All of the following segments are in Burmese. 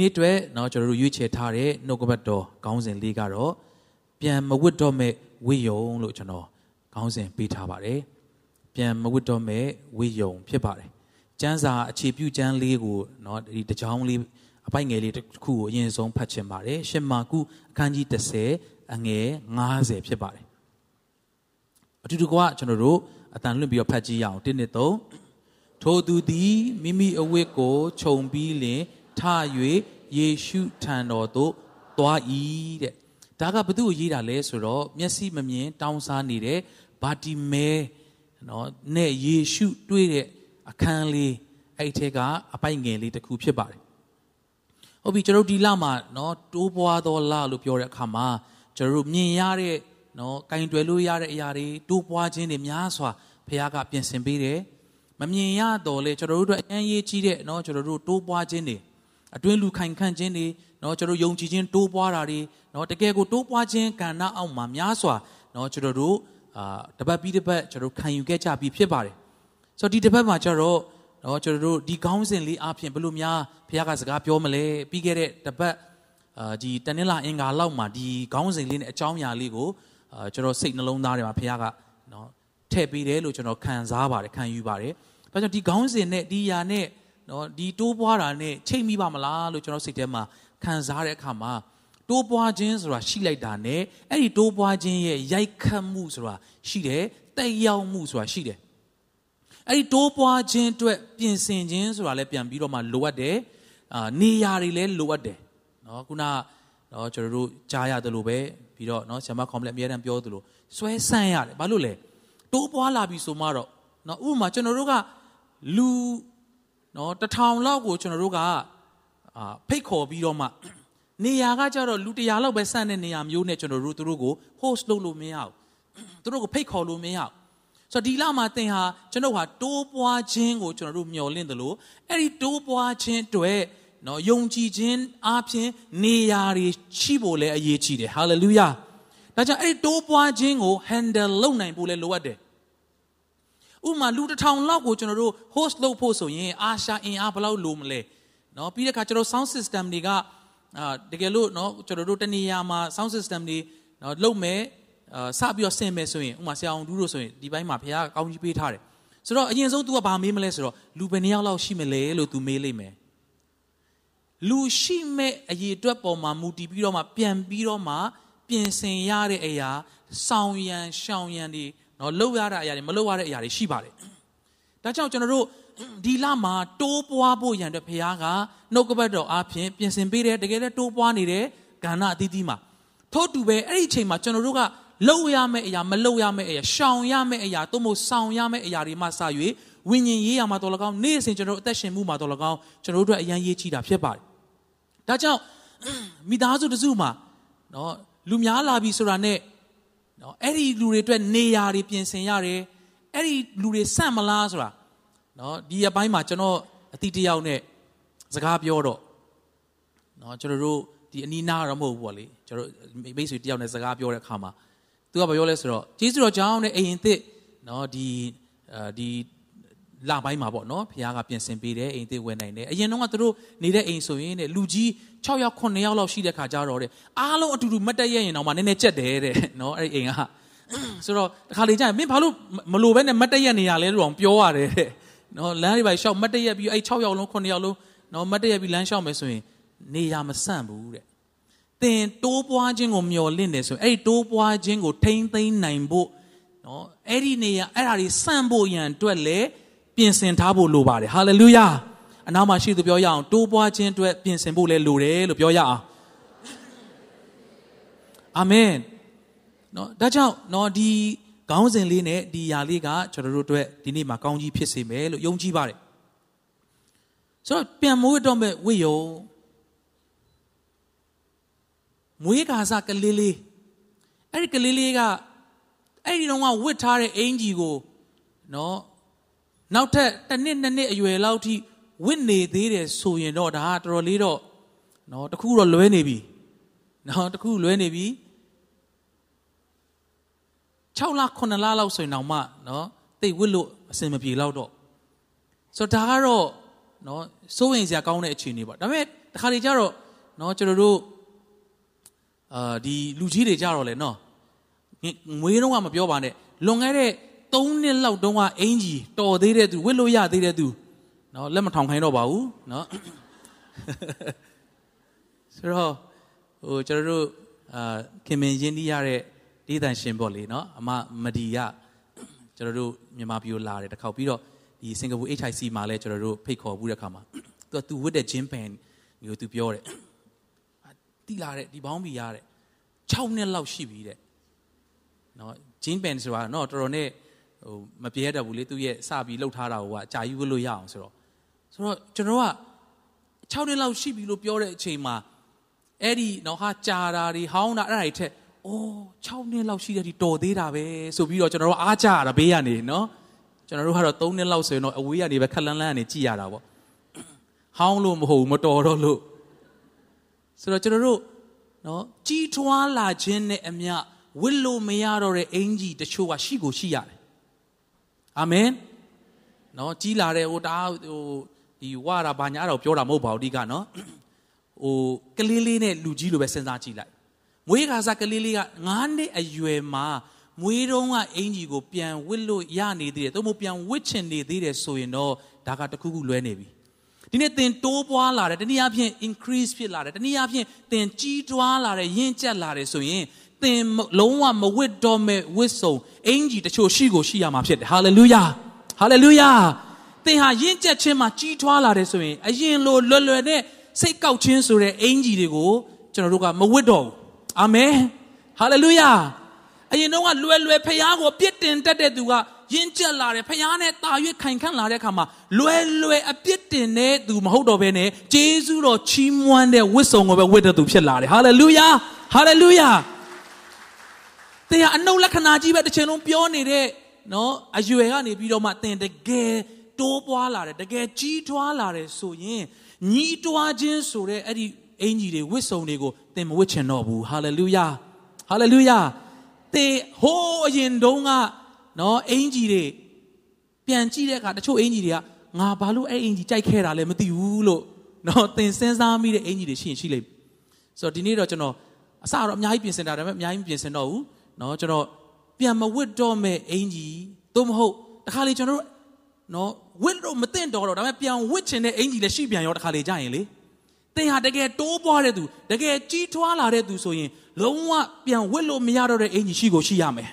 နေ့အတွက်เนาะကျွန်တော်တို့ရွေးချယ်ထားတဲ့နှုတ်ကပတ်တော်ခေါင်းစဉ်လေးကတော့ပြန်မဝတ်တော့မဲ့ဝိယုံလို့ကျွန်တော်ခေါင်းစဉ်ပေးထားပါတယ်ပြန်မဝတ်တော့မဲ့ဝိယုံဖြစ်ပါတယ်ကျမ်းစာအခြေပြုကျမ်းလေးကိုเนาะဒီတကြောင်လေးအပိုက်ငယ်လေးတစ်ခုကိုအရင်ဆုံးဖတ်ချင်ပါတယ်ရှင်မာကုအခန်းကြီး30အငယ်90ဖြစ်ပါတယ်အတူတူကကျွန်တော်တို့အတန်လွင့်ပြီးတော့ဖတ်ကြည့်ရအောင်1နှစ်3ထိုသူသည်မိမိအဝတ်ကိုခြုံပြီးလင် ထ၍ယေရှုထံတော်သို့သွား၏တဲ့ဒါကဘု து ကိုရေးတာလဲဆိုတော့မျက်စိမမြင် တောင်းစားနေတဲ့ဘာတီမဲနော်နဲ့ယေရှုတွေ့တဲ့အခန်းလေးအဲ့ထဲကအပိုက်ငယ်လေးတစ်ခုဖြစ်ပါတယ်ဟုတ်ပြီကျွန်တော်ဒီလမှာနော်တိုးပွားသောလလို့ပြောတဲ့အခါမှာကျွန်တော်တို့မြင်ရတဲ့နော်ကင်တွယ်လို့ရတဲ့အရာတွေတိုးပွားခြင်းတွေများစွာဘုရားကပြင်ဆင်ပေးတယ်မမြင်ရတော့လေကျွန်တော်တို့အတွက်အရင်ရေးကြီးတဲ့နော်ကျွန်တော်တို့တိုးပွားခြင်းတွေ အတွင်းလူခိုင်ခန့်ခြင်းတွေနော်ကျွန်တော်ယုံကြည်ခြင်းတိုးပွားတာတွေနော်တကယ်ကိုတိုးပွားခြင်းကဏ္ဍအောက်မှာများစွာနော်ကျွန်တော်တို့အာတပတ်ပြီးတပတ်ကျွန်တော်ခံယူခဲ့ကြပြီးဖြစ်ပါတယ်ဆိုတော့ဒီတပတ်မှာကျတော့နော်ကျွန်တော်တို့ဒီခေါင်းစဉ်လေးအပြင်ဘယ်လိုများဘုရားကစကားပြောမလဲပြီးခဲ့တဲ့တပတ်အာဒီတနင်္လာအင်္ဂါလောက်မှာဒီခေါင်းစဉ်လေးနဲ့အကြောင်းအရာလေးကိုအာကျွန်တော်စိတ်နှလုံးသားထဲမှာဘုရားကနော်ထည့်ပေးတယ်လို့ကျွန်တော်ခံစားပါတယ်ခံယူပါတယ်။ဒါကြောင့်ဒီခေါင်းစဉ်နဲ့ဒီຢာနဲ့ နော်ဒီတိုးပွားတာနဲ့ချိန်မိပါမလားလို့ကျွန်တော်စိတ်ထဲမှာခံစားတဲ့အခါမှာတိုးပွားခြင်းဆိုတာရှိလိုက်တာနဲ့အဲ့ဒီတိုးပွားခြင်းရဲ့ရိုက်ခတ်မှုဆိုတာရှိတယ်တက်ရောက်မှုဆိုတာရှိတယ်အဲ့ဒီတိုးပွားခြင်းအတွက်ပြင်ဆင်ခြင်းဆိုတာလည်းပြန်ပြီးတော့မှလိုအပ်တယ်အာနေရာတွေလည်းလိုအပ်တယ်နော်ခုနနော်ကျွန်တော်တို့ကြားရတယ်လို့ပဲပြီးတော့နော်ဆရာမကွန်ပလက်အများတန်းပြောသလိုဆွဲဆန့်ရတယ်ဘာလို့လဲတိုးပွားလာပြီဆိုမှတော့နော်ဥပမာကျွန်တော်တို့ကလူ နော်တထောင်လောက်ကိုကျွန်တော်တို့ကအာဖိတ်ခေါ်ပြီးတော့မှနေရာကကြတော့လူတရာလောက်ပဲဆန့်တဲ့နေရာမျိုးနဲ့ကျွန်တော်တို့သူတို့ကို host လုပ်လို့မရဘူးသူတို့ကိုဖိတ်ခေါ်လို့မရဘူးဆိုတော့ဒီလမှာသင်ဟာကျွန်တော်ဟာတိုးပွားခြင်းကိုကျွန်တော်တို့မျှော်လင့်တယ်လို့အဲ့ဒီတိုးပွားခြင်းအတွက်နော်ယုံကြည်ခြင်းအားဖြင့်နေရာတွေရှိဖို့လည်းအရေးကြီးတယ်ဟာလေလုယာဒါကြောင့်အဲ့ဒီတိုးပွားခြင်းကို handle လုပ်နိုင်ဖို့လည်းလိုအပ်တယ် ဥမာလူတစ်ထောင်လောက်ကိုကျွန်တော်တို့ host လုပ်ဖို့ဆိုရင်အာရှာအင်အားဘယ်လောက်လိုမလဲเนาะပြီးတဲ့အခါကျွန်တော် sound system တွေကအာတကယ်လို့เนาะကျွန်တော်တို့တနေရာမှာ sound system တွေเนาะလုပ်မယ်အာစပြီးတော့ဆင်မယ်ဆိုရင်ဥမာဆရာအောင်တူးလို့ဆိုရင်ဒီဘက်မှာဘုရားကောင်းကြီးပေးထားတယ်ဆိုတော့အရင်ဆုံး तू ကဘာမေးမလဲဆိုတော့လူဘယ်နှစ်ယောက်လောက်ရှိမလဲလို့ तू မေးလိုက်မယ်လူရှိမဲ့အရေးအတွက်ပေါ်မှာမူတည်ပြီးတော့မှပြန်ပြီးတော့မှပြင်ဆင်ရတဲ့အရာဆောင်ရန်ရှောင်ရန်တွေ နော်လှုပ်ရတဲ့အရာတွေမလှုပ်ရတဲ့အရာတွေရှိပါတယ်ဒါကြောင့်ကျွန်တော်တို့ဒီလမှာတိုးပွားဖို့ရန်အတွက်ဘုရားကနှုတ်ကပတ်တော်အားဖြင့်ပြင်ဆင်ပေးတယ်တကယ်လည်းတိုးပွားနေတဲ့ကဏ္ဍအသီးသီးမှာထို့တူပဲအဲ့ဒီအချိန်မှာကျွန်တော်တို့ကလှုပ်ရမယ့်အရာမလှုပ်ရမယ့်အရာရှောင်ရမယ့်အရာသို့မဟုတ်ဆောင်ရမယ့်အရာတွေမှစ၍ဝိညာဉ်ရေးရမှာတော်လကောင်းနေ့စဉ်ကျွန်တော်တို့အသက်ရှင်မှုမှာတော်လကောင်းကျွန်တော်တို့အတွက်အရန်ရေးချီတာဖြစ်ပါတယ်ဒါကြောင့်မိသားစုတစုမှာနော်လူများလာပြီဆိုတာနဲ့ နော်အဲ့ဒီလူတွေအတွက်နေရာတွေပြင်ဆင်ရတယ်အဲ့ဒီလူတွေစန့်မလားဆိုတာနော်ဒီအပိုင်းမှာကျွန်တော်အတိတယောက်နဲ့စကားပြောတော့နော်ကျွန်တော်တို့ဒီအနီးနားတော့မဟုတ်ဘူးပေါ့လေကျွန်တော်မိတ်ဆွေတယောက်နဲ့စကားပြောတဲ့အခါမှာသူကဘာပြောလဲဆိုတော့ကျေးဇူးတော်ကြောင့်နဲ့အိမ်သစ်နော်ဒီအဲဒီ လပိုင်းမှာပေါ့နော်ဖခင်ကပြင်ဆင်ပေးတယ်အိမ်သစ်ဝင်နိုင်တယ်အရင်တော့ကသူတို့နေတဲ့အိမ်ဆိုရင်တဲ့လူကြီး6ယောက်9ယောက်လောက်ရှိတဲ့ခါကြတော့တဲ့အားလုံးအတူတူမတ်တက်ရရင်တော့မှနည်းနည်းကြက်တယ်တဲ့နော်အဲ့ဒီအိမ်ကဆိုတော့တစ်ခါလေကြာရင်မင်းဘာလို့မလိုပဲနဲ့မတ်တက်ရနေရလဲလို့အောင်ပြောရတယ်တဲ့နော်လမ်းတွေပါရှောက်မတ်တက်ရပြီးအဲ့6ယောက်လုံး9ယောက်လုံးနော်မတ်တက်ရပြီးလမ်းရှောက်မယ်ဆိုရင်နေရမဆန့်ဘူးတဲ့သင်တိုးပွားခြင်းကိုမျှော်လင့်နေဆိုရင်အဲ့ဒီတိုးပွားခြင်းကိုထိမ့်သိမ်းနိုင်ဖို့နော်အဲ့ဒီနေရအဲ့ဒါတွေစန့်ဖို့ရန်အတွက်လည်း ပြင်ဆင်ထားဖို့လိုပါတယ်ဟာလေလုယာအနောက်မှာရှိသူပြောရအောင်တိုးပွားခြင်းအတွက်ပြင်ဆင်ဖို့လည်းလိုတယ်လို့ပြောရအောင်အာမင်နော်ဒါကြောင့်နော်ဒီခေါင်းစဉ်လေးနဲ့ဒီຢာလေးကကျွန်တော်တို့အတွက်ဒီနေ့မှာကောင်းကြီးဖြစ်စေမယ်လို့ယုံကြည်ပါတယ်ဆိုတော့ပြန်မိုးတော့မဲ့ဝိယုံမွေးကာစကလေးလေးအဲ့ဒီကလေးလေးကအဲ့ဒီတော့ကဝစ်ထားတဲ့အင်ကြီးကိုနော် နောက်ထပ်တစ်နှစ်နှစ်နှစ်အရွယ်လောက်ထိဝစ်နေသေးတယ်ဆိုရင်တော့ဒါကတော်တော်လေးတော့နော်တခုတော့လွဲနေပြီနော်တခုလွဲနေပြီ6လ9လလောက်ဆိုရင်တော့မှနော်တိတ်ဝစ်လို့အစင်မပြေတော့တော့ဆိုတော့ဒါကတော့နော်စိုးရင်စရာကောင်းတဲ့အခြေအနေပေါ့ဒါပေမဲ့တခါလေကြတော့နော်ကျွန်တော်တို့အာဒီလူကြီးတွေကြတော့လေနော်ငွေတော့ကမပြောပါနဲ့လွန်ခဲ့တဲ့ 3နှစ်လောက်တုန်းကအင်ကြီးတော်သေးတဲ့သူဝစ်လို့ရသေးတဲ့သူနော်လက်မထောင်ခိုင်းတော့ပါဘူးနော်ဆိုတော့ဟိုကျွန်တော်တို့အာခင်မင်ရင်းနှီးရတဲ့ဒေသန်ရှင်ပေါ့လေနော်အမမဒီကကျွန်တော်တို့မြန်မာပြည်ကိုလာတယ်တစ်ခေါက်ပြီးတော့ဒီစင်ကာပူ HIC မှာလည်းကျွန်တော်တို့ဖိတ်ခေါ်ဘူးတဲ့ခါမှာသူကသူဝတ်တဲ့ဂျင်းပန်မျိုးသူပြောတယ်တိလာတဲ့ဒီဘောင်းဘီရတဲ့6နှစ်လောက်ရှိပြီတဲ့နော်ဂျင်းပန်ဆိုတာနော်တော်တော်နဲ့ ဟိုမပြဲတတ်ဘူးလေသူရဲ့စပြီးလှုပ်ထားတာကိုကအကြာယူဝတ်လို့ရအောင်ဆိုတော့ဆိုတော့ကျွန်တော်က6နှစ်လောက်ရှိပြီလို့ပြောတဲ့အချိန်မှာအဲ့ဒီနော်ဟာကြာတာတွေဟောင်းတာအဲ့ဒါတွေထက်အိုး6နှစ်လောက်ရှိတဲ့ဒီတော်သေးတာပဲဆိုပြီးတော့ကျွန်တော်တို့အားကြရတာဘေးကနေနော်ကျွန်တော်တို့ကတော့3နှစ်လောက်ဆိုရင်တော့အဝေးကနေပဲခက်လန်းလန်းကနေကြည်ရတာပေါ့ဟောင်းလို့မဟုတ်ဘူးမတော်တော့လို့ဆိုတော့ကျွန်တော်တို့နော်ကြီးထွားလာခြင်းနဲ့အမျှဝစ်လို့မရတော့တဲ့အင်ကြီးတချို့ကရှိကိုရှိရတယ် အာမင်နော်ကြီးလာတဲ့ဟိုတာဟိုဒီဝါတာဘာညာတော့ပြောတာမဟုတ်ပါဘူးဒီကနော်ဟိုကလေးလေးနဲ့လူကြီးလိုပဲစဉ်းစားကြည့်လိုက်မွေးခါစားကလေးလေးက9နှစ်အရွယ်မှာမွေးတုံးကအင်ကြီးကိုပြန်ဝစ်လို့ရနေသေးတယ်သို့မဟုတ်ပြန်ဝစ်ချင်နေသေးတယ်ဆိုရင်တော့ဒါကတခုခုလွဲနေပြီဒီနေ့သင်တိုးပွားလာတယ်တနည်းအားဖြင့် increase ဖြစ်လာတယ်တနည်းအားဖြင့်သင်ကြီးထွားလာတယ်ရင့်ကျက်လာတယ်ဆိုရင် သင်လုံးဝမဝစ်တော့မဲ့ဝစ်စုံအင်ကြီးတချို့ရှိကိုရှိရမှာဖြစ်တယ် hallelujah hallelujah သင်ဟာရင့်ကျက်ခြင်းမှာကြီးထွားလာတယ်ဆိုရင်အရင်လိုလွယ်လွယ်နဲ့စိတ်ကောက်ခြင်းဆိုတဲ့အင်ကြီးတွေကိုကျွန်တော်တို့ကမဝစ်တော့ဘူးအာမင်ဟာလေလုယာအရင်တော့ကလွယ်လွယ်ဖျားကိုပြစ်တင်တတ်တဲ့သူကယဉ်ကျက်လာတယ်ဖျားနဲ့တာ၍ခိုင်ခန့်လာတဲ့အခါမှာလွယ်လွယ်အပြစ်တင်တဲ့သူမဟုတ်တော့ဘဲနဲ့ဂျေဇုတော်ချီးမွမ်းတဲ့ဝတ်စုံကိုပဲဝတ်တဲ့သူဖြစ်လာတယ်ဟာလေလုယာဟာလေလုယာ သင်ဟာအနုလက္ခဏာကြီးပဲတစ်ချိန်လုံးပြောနေတဲ့နော်အရွယ်ကနေပြီးတော့မှသင်တကယ်တိုးပွားလာတယ်တကယ်ကြီးထွားလာတယ်ဆိုရင်ညီးတွားခြင်းဆိုတဲ့အဲ့ဒီအင်ကြီးတွေဝတ်စုံတွေကိုသင်မဝတ်ချင်တော့ဘူးဟာလေလုယာဟာလေလုယာသင်ဟိုးအရင်တုန်းကနော်အင်ကြီးတွေပြန်ကြည့်တဲ့အခါတချို့အင်ကြီးတွေကငါဘာလို့အဲ့အင်ကြီးကြိုက်ခဲတာလဲမသိဘူးလို့နော်သင်စဉ်းစားမိတဲ့အင်ကြီးတွေရှိရင်ရှိလိမ့်ဆိုတော့ဒီနေ့တော့ကျွန်တော်အစတော့အများကြီးပြင်ဆင်တာဒါပေမဲ့အများကြီးပြင်ဆင်တော့ဘူး နော်ကျွန်တော်ပြန်မဝတ်တော့မဲ့အင်ကြီးသို့မဟုတ်တခါလေကျွန်တော်တို့နော်ဝစ်လို့မသိတော့တော့ဒါပေမဲ့ပြန်ဝစ်ချင်တဲ့အင်ကြီးလည်းရှိပြန်ရောတခါလေကြာရင်လေသင်ဟာတကယ်တိုးပွားတဲ့သူတကယ်ကြီးထွားလာတဲ့သူဆိုရင်လုံးဝပြန်ဝစ်လို့မရတော့တဲ့အင်ကြီးရှိကိုရှိရမယ်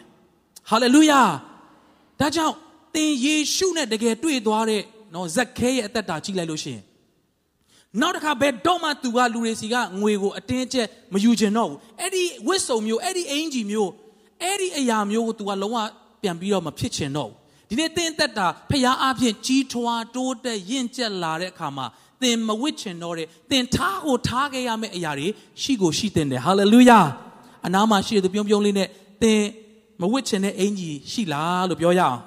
ဟာလေလုယာဒါကြောင့်သင်ယေရှုနဲ့တကယ်တွေ့သွားတဲ့နော်ဇက်ခဲရဲ့အသက်တာကြည့်လိုက်လို့ရှိရင်နောက်တစ်ခါဘယ်တော့မှသူကလူတွေစီကငွေကိုအတင်းအကျပ်မယူချင်တော့ဘူးအဲ့ဒီဝစ်စုံမျိုးအဲ့ဒီအင်ဂျီမျိုး အဲ့ဒီအရာမျိုးကိုသူကလုံးဝပြန်ပြီးတော့မဖြစ်ချင်တော့ဘူးဒီနေ့သင်သက်တာဖျားအဖြစ်ကြီးထွားတိုးတက်ရင့်ကျက်လာတဲ့အခါမှာသင်မဝစ်ချင်တော့တဲ့သင်ထားကိုထားခဲ့ရမယ့်အရာတွေရှိကိုရှိတဲ့ဟာလေလုယာအနားမှာရှိတဲ့ပြုံးပြုံးလေးနဲ့သင်မဝစ်ချင်တဲ့အင်ကြီးရှိလားလို့ပြောရအောင်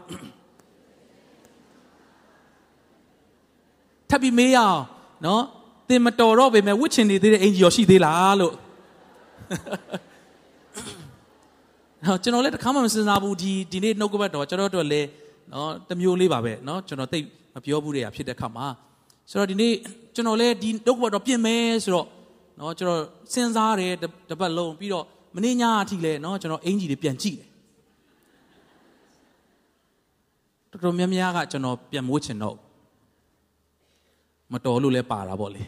ထပ်ပြီးမေးရအောင်နော်သင်မတော်တော့ပေမဲ့ဝစ်ချင်နေသေးတဲ့အင်ကြီးရောရှိသေးလားလို့ ဟောကျွန်တော်လည်းတခါမှမစဉ်းစားဘူးဒီဒီနေ့နှုတ်ကပတ်တော်ကျွန်တော်တို့လည်းနော်တမျိုးလေးပါပဲနော်ကျွန်တော်သိမပြောဘူးတဲ့ဖြစ်တဲ့ခါမှာဆိုတော့ဒီနေ့ကျွန်တော်လည်းဒီနှုတ်ကပတ်တော်ပြင်မယ်ဆိုတော့နော်ကျွန်တော်စဉ်းစားတယ်တပတ်လုံးပြီးတော့မနေ့ညအထိလည်းနော်ကျွန်တော်အင်ကြီးတွေပြန်ကြည့်တယ်တော်တော်များများကကျွန်တော်ပြန်မိုးချင်တော့မတော်လို့လည်းပါတာပေါ့လေ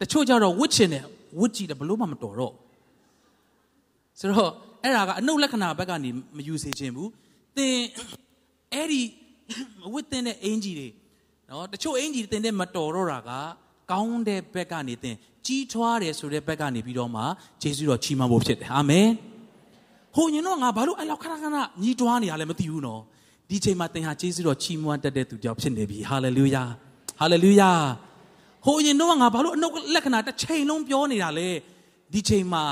တချို့ကြတော့ဝစ်ချင်တယ်ဝစ်ကြည့်တယ်ဘလို့မှမတော်တော့ဆိုတော့ အဲ့ဒါကအနုလက္ခဏာဘက်ကနေမယူစေခြင်းဘူးသင်အဲ့ဒီဝစ်တင်တဲ့အင်ဂျီတွေနော်တချို့အင်ဂျီတင်တဲ့မတော်တော့တာကကောင်းတဲ့ဘက်ကနေသင်ကြီးထွားတယ်ဆိုတဲ့ဘက်ကနေပြီးတော့မှယေရှုတော်ချီးမွမ်းဖို့ဖြစ်တယ်အာမင်ဟိုညတော့ငါဘာလို့အဲ့လောက်ခဏခဏညီးတွားနေရလဲမသိဘူးနော်ဒီချိန်မှာသင်ဟာယေရှုတော်ချီးမွမ်းတတ်တဲ့သူကြောင့်ဖြစ်နေပြီဟာလေလုယာဟာလေလုယာဟိုရင်တော့ငါဘာလို့အနုလက္ခဏာတစ်ချိန်လုံးပြောနေတာလဲဒီချိန်မှာ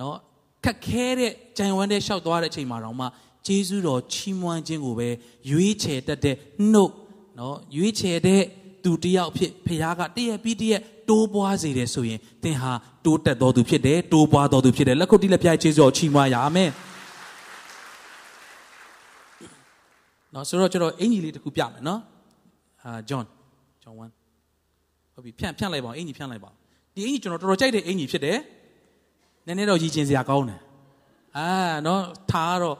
နော် ခက်ခဲတဲ့ကြံဝမ်းတဲ့ရှောက်သွားတဲ့အချိန်မှာတော့မှဂျေဇုတော်ချီးမွမ်းခြင်းကိုပဲရွေးချယ်တတ်တဲ့နှုတ်နော်ရွေးချယ်တဲ့သူတယောက်ဖြစ်ဖခင်ကတည့်ရပြီးတည့်ရတိုးပွားစေတယ်ဆိုရင်သင်ဟာတိုးတက်တော်သူဖြစ်တယ်တိုးပွားတော်သူဖြစ်တယ်လက်ခုပ်တီးလက်ပြိုင်ဂျေဇုတော်ချီးမွမ်းရအာမင်နော်ဆိုတော့ကျွန်တော်အင်ကြီးလေးတစ်ခုပြမယ်နော်အာဂျွန်ဂျွန်1โอဟုတ်ပြီဖြန့်ဖြန့်လိုက်ပါအောင်အင်ကြီးဖြန့်လိုက်ပါဒီအင်ကြီးကျွန်တော်တော်တော်ကြိုက်တဲ့အင်ကြီးဖြစ်တယ်န ည်းနည်းတော့ရည်ကျင်စရာကောင်းတယ်အာနော်ထားတော့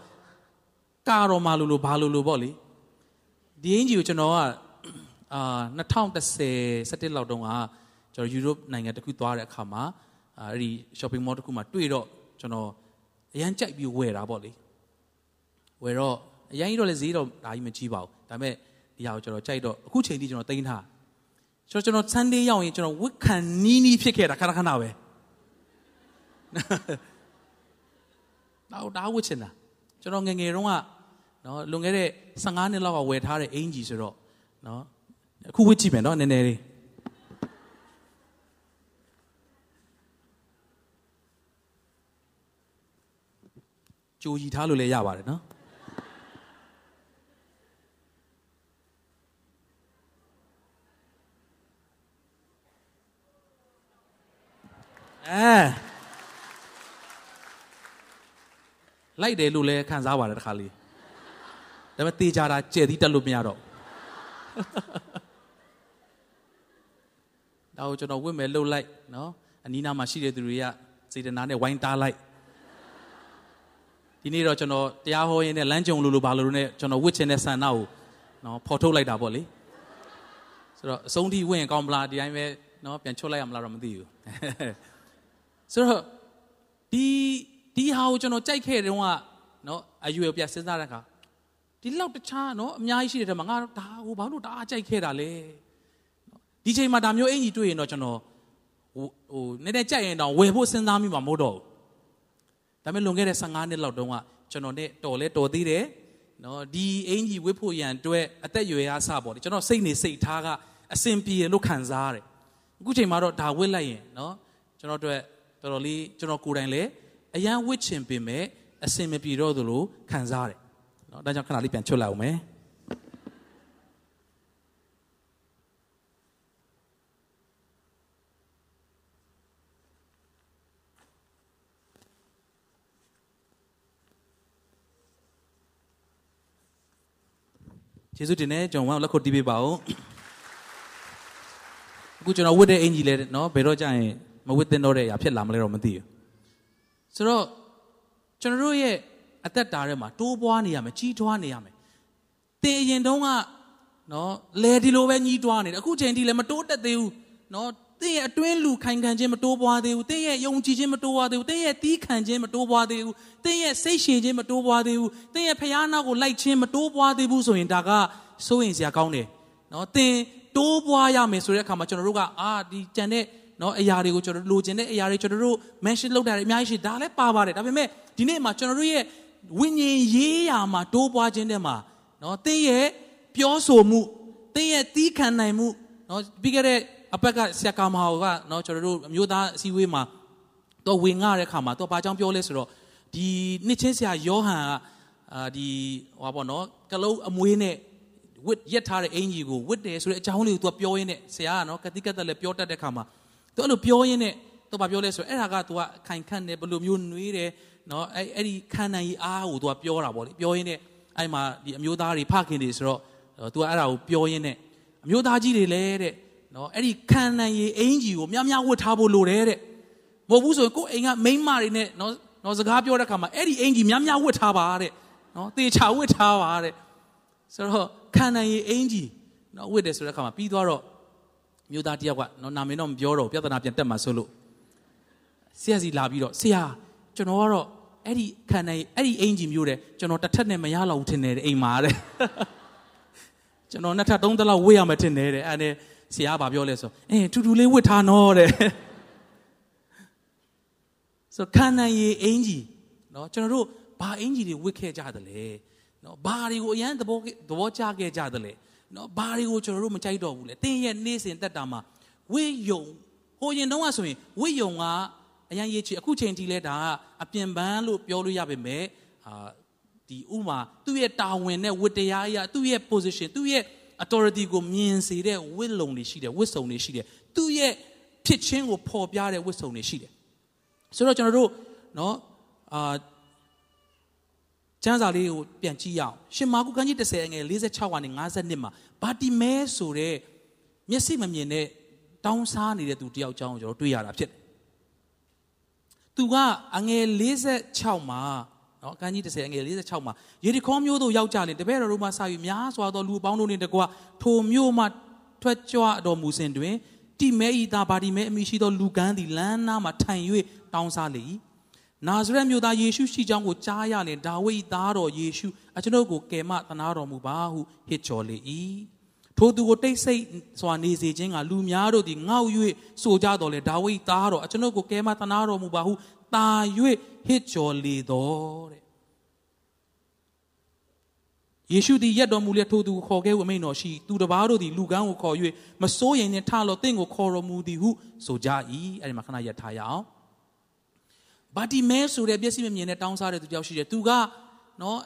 ကာတော့မလို့လို့ဘာလို့လို့ပေါ့လေဒီအင်ကြီးကိုကျွန်တော်ကအာ2010 17လောက်တုန်းကကျွန်တော်ယူရိုပနိုင်ငံတစ်ခုသွားတဲ့အခါမှာအဲ့ဒီ shopping mall တစ်ခုမှာတွေ့တော့ကျွန်တော်အရန်ကြိုက်ပြီးဝယ်တာပေါ့လေဝယ်တော့အရင်ကြီးတော့လည်းဈေးတော့ဒါကြီးမကြီးပါဘူးဒါပေမဲ့ဒီဟာကိုကျွန်တော်ကြိုက်တော့အခုချိန်ထိကျွန်တော်တင်ထားကျွန်တော်ကျွန်တော် Sunday ရောက်ရင်ကျွန်တော်ဝစ်ခံနီးနီးဖြစ်ခဲ့တာခဏခဏပဲ တော့ဒါဝစ်ချင်တာကျွန်တော်ငငယ်တုန်းကနော်လွန်ခဲ့တဲ့15နှစ်လောက်ကဝယ်ထားတဲ့အင်ဂျီဆိုတော့နော်အခုဝစ်ကြည့်မယ်နော်နည်းနည်းလေးကြိုကြီးထားလို့လည်းရပါတယ်နော်အဲ လိုက်တယ်လို့လည်းခံစားပါတယ်တခါလေးဒါပေမဲ့တေချာတာကြဲ့သီးတက်လို့မရတော့ဒါကိုကျွန်တော်ဝင့်မယ်လှုပ်လိုက်နော်အနီးနားမှာရှိတဲ့သူတွေကစေတနာနဲ့ဝိုင်းတားလိုက်ဒီနေ့တော့ကျွန်တော်တရားဟောရင်းနဲ့လမ်းကြုံလို့လို့ဘာလို့လို့ ਨੇ ကျွန်တော်ဝစ်ချင်တဲ့ဆန္ဒကိုနော်ဖော်ထုတ်လိုက်တာပေါ့လေဆိုတော့အဆုံးထိဝင့်ကောင်းမလားဒီတိုင်းပဲနော်ပြန်ချွတ်လိုက်ရမလားတော့မသိဘူးဆိုတော့ဒီ ဒီဟာကိုကျွန်တော်ကြိုက်ခဲ့တဲ့တုန်းကနော်အယူရပြစဉ်းစားတဲ့အခါဒီလောက်တခြားနော်အများကြီးရှိတဲ့ထဲမှာငါဒါဟိုဘာလို့တအားကြိုက်ခဲ့တာလဲဒီချိန်မှာဒါမျိုးအင်ကြီးတွေ့ရင်တော့ကျွန်တော်ဟိုဟိုနည်းနည်းကြိုက်ရင်တော့ဝယ်ဖို့စဉ်းစားမိမှာမဟုတ်တော့ဘူးဒါပေမဲ့လွန်ခဲ့တဲ့15နှစ်လောက်တုန်းကကျွန်တော်နဲ့တော်လဲတော်သေးတယ်နော်ဒီအင်ကြီးဝစ်ဖို့ရန်အတွက်အသက်ရွယ်အားစပေါ့လေကျွန်တော်စိတ်နေစိတ်ထားကအစဉ်ပြေလို့ခံစားရတယ်အခုချိန်မှာတော့ဒါဝစ်လိုက်ရင်နော်ကျွန်တော်တို့တော်တော်လေးကျွန်တော်ကိုယ်တိုင်လည်း အရန်ဝစ်ချင်ပင်မဲ့အစင်မပြေတော့သလိုခံစားရတယ်เนาะဒါကြောင့်ခဏလေးပြန်ချွတ်လိုက်အောင်မယ်ကျေးဇူးတင်တယ်ကျွန်တော်လက်ခုပ်တီးပေးပါဦးအခုကျွန်တော်ဝတ်တဲ့အင်ကြီးလဲเนาะဘယ်တော့ကြာရင်မဝတ်သင့်တော့တဲ့အရာဖြစ်လာမလဲတော့မသိဘူး ဆိုတော့ကျွန်တော်တို့ရဲ့အသက်တာထဲမှာတိုးပွားနေရမယ်ကြီးထွားနေရမယ်တင်အရင်တုန်းကနော်လဲဒီလိုပဲကြီးထွားနေတယ်အခုချိန်ထိလည်းမတိုးတက်သေးဘူးနော်တင်းရဲ့အတွင်းလူခိုင်ခံခြင်းမတိုးပွားသေးဘူးတင်းရဲ့ယုံကြည်ခြင်းမတိုးပွားသေးဘူးတင်းရဲ့တီးခံခြင်းမတိုးပွားသေးဘူးတင်းရဲ့စိတ်ရှည်ခြင်းမတိုးပွားသေးဘူးတင်းရဲ့ဖျားနာကိုလိုက်ခြင်းမတိုးပွားသေးဘူးဆိုရင်ဒါကစိုးရင်စရာကောင်းတယ်နော်တင်းတိုးပွားရမယ်ဆိုတဲ့အခါမှာကျွန်တော်တို့ကအာဒီကြံတဲ့ နော်အရာတွေကိုကျွန်တော်တို့လိုချင်တဲ့အရာတွေကျွန်တော်တို့ mention လုပ်တာတွေအများကြီးရှိဒါလည်းပါပါတယ်ဒါပေမဲ့ဒီနေ့မှာကျွန်တော်တို့ရဲ့ဝိညာဉ်ရေးရာမှာတိုးပွားခြင်းတဲ့မှာနော်တင်းရဲ့ပြောဆိုမှုတင်းရဲ့တီးခံနိုင်မှုနော်ပြီးခဲ့တဲ့အပက်ကဆရာကာမဟာကနော်ကျွန်တော်တို့အမျိုးသားအစည်းအဝေးမှာတော့ဝင်ငှတဲ့ခါမှာတော့ဘာကြောင့်ပြောလဲဆိုတော့ဒီနှစ်ချင်းဆရာယောဟန်ကအာဒီဟောပါနော်ကလုံးအမွေးနဲ့ဝစ်ရက်ထားတဲ့အင်ကြီးကိုဝစ်တယ်ဆိုတဲ့အကြောင်းလေးကိုသူကပြောရင်းနဲ့ဆရာကနော်ကတိကတ်တက်လည်းပြောတတ်တဲ့ခါမှာ သူအဲ့လိုပြောရင်းနဲ့သူဘာပြောလဲဆိုတော့အဲ့ဒါကသူကခိုင်ခန့်တယ်ဘယ်လိုမျိုးနှွေးတယ်နော်အဲ့အဲ့ဒီခံနိုင်ရေးအားကိုသူကပြောတာပေါ့လေပြောရင်းနဲ့အဲ့မှာဒီအမျိုးသားတွေဖခင်တွေဆိုတော့သူကအဲ့ဒါကိုပြောရင်းနဲ့အမျိုးသားကြီးတွေလည်းတဲ့နော်အဲ့ဒီခံနိုင်ရေးအင်ကြီးကိုများများဝတ်ထားဖို့လိုတယ်တဲ့မဟုတ်ဘူးဆိုရင်ကိုယ်အိမ်ကမိန်းမတွေနဲ့နော်နော်စကားပြောတဲ့ခါမှာအဲ့ဒီအင်ကြီးများများဝတ်ထားပါတဲ့နော်တေချာဝတ်ထားပါတဲ့ဆိုတော့ခံနိုင်ရေးအင်ကြီးနော်ဝတ်တယ်ဆိုတဲ့ခါမှာပြီးသွားတော့ မြို့သားတယောက်ကနော်နာမည်တော့မပြောတော့ပြဿနာပြန်တက်မှာဆိုလို့ဆရာစီလာပြီးတော့ဆရာကျွန်တော်ကတော့အဲ့ဒီခံနိုင်အဲ့ဒီအင်ဂျင်မျိုးတယ်ကျွန်တော်တစ်ထက်နဲ့မရတော့ဘူးထင်တယ်အိမ်မှာတဲ့ကျွန်တော်နှစ်ထပ်သုံးထပ်လောက်ဝေ့ရမယ်ထင်တယ်တဲ့အဲ့ဒါဆရာကပြောလဲဆိုအင်းထူထူလေးဝတ်ထားနော်တဲ့ဆိုခံနိုင်ရေးအင်ဂျီနော်ကျွန်တော်တို့ဘာအင်ဂျီတွေဝတ်ခဲ့ကြတယ်လဲနော်ဘာတွေကိုအရန်သဘောသဘောကျခဲ့ကြတယ်လဲ နော်ဘာတွေကိုကျွန်တော်တို့မကြိုက်တော့ဘူးလေတင်းရဲ့နေ့စဉ်တက်တာမှာဝိယုံဟိုရင်တုန်းကဆိုရင်ဝိယုံကအရန်ရေးချီအခုချိန်ထိလဲဒါကအပြင်ပန်းလို့ပြောလို့ရပါမယ်အာဒီဥမာသူ့ရဲ့တာဝန်နဲ့ဝတ္တရားအရာသူ့ရဲ့ position သူ့ရဲ့ authority ကိုမြင်စေတဲ့ဝစ်လုံတွေရှိတယ်ဝစ်စုံတွေရှိတယ်သူ့ရဲ့ဖြစ်ချင်းကိုပေါ်ပြတဲ့ဝစ်စုံတွေရှိတယ်ဆိုတော့ကျွန်တော်တို့เนาะအာ ကျမ်းစာလေးကိုပြန်ကြည့်ရအောင်ရှင်မာကုခန်းကြီး30အငယ်46ကနေ52မှာဘာတီမဲဆိုတဲ့မျက်စိမမြင်တဲ့တောင်းစားနေတဲ့သူတယောက်ကြောင်းကိုကျွန်တော်တွေ့ရတာဖြစ်တယ်သူကအငယ်46မှာနော်အခန်းကြီး30အငယ်46မှာယေရီခေါမျိုးတို့ရောက်ကြလေတပည့်တော်တို့မှစာယူများစွာသောလူအပေါင်းတို့နှင့်တကွထိုမျိုးမှထွက်ကြွတော်မူစဉ်တွင်တိမဲဤသားဗာဒီမဲအမိရှိသောလူကန်းသည်လမ်းနားမှာထိုင်၍တောင်းစားလေ၏ နာဇရက်မြို့သားယေရှုရှိကြောင်းကိုကြားရလင်ဒါဝိဒ်သားတော်ယေရှုအကျွန်ုပ်ကိုကယ်မသနာတော်မူပါဟုဟစ်ကြော်လေ၏ထိုသူကိုတိတ်ဆိတ်စွာနေစေခြင်းကလူများတို့သည်ငေါ့၍ဆိုကြတော်လေဒါဝိဒ်သားတော်အကျွန်ုပ်ကိုကယ်မသနာတော်မူပါဟုတာ၍ဟစ်ကြော်လေတော်တဲ့ယေရှုသည်ရက်တော်မူလျက်ထိုသူကိုခေါ်ခဲ့ဝမိန်တော်ရှိသူတစ်ပါးတို့သည်လူကန်းကိုခေါ်၍မစိုးရင်နှင့်ထလောတင့်ကိုခေါ်တော်မူသည်ဟုဆိုကြ၏အဲ့ဒီမှာခဏရက်ထားရအောင် ဘာတီမဲဆိုတဲ့မျက်စိမမြင်တဲ့တောင်းစားတဲ့သူတယောက်ရှိတယ်သူကနော်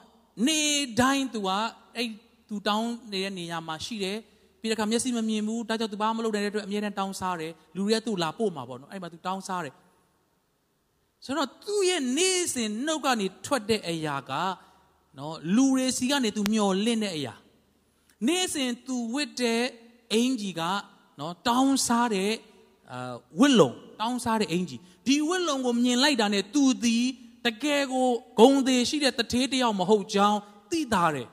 နေတိုင်းသူကအဲ့သူတောင်းနေတဲ့နေရာမှာရှိတယ်ပြီးတဲ့အခါမျက်စိမမြင်ဘူးဒါကြောင့်သူဘာမှမလုပ်နိုင်တဲ့အတွက်အမြဲတမ်းတောင်းစားတယ်လူတွေကသူ့လာပို့မှာပေါ့နော်အဲ့မှာသူတောင်းစားတယ်ဆိုတော့သူ့ရဲ့နေစဉ်နှုတ်ကနေထွက်တဲ့အရာကနော်လူတွေစီကနေသူမျော်လင့်တဲ့အရာနေစဉ်သူဝတ်တဲ့အင်ကြီးကနော်တောင်းစားတဲ့အာဝတ်လုံတောင်းစားတဲ့အင်ကြီး ဒီဝတ်လုံကိုမြင်လိုက်တာနဲ့သူသည်တကယ်ကိုဂုံသေးရှိတဲ့တထေးတယောက်မဟုတ်ကြောင်းသိတာတယ်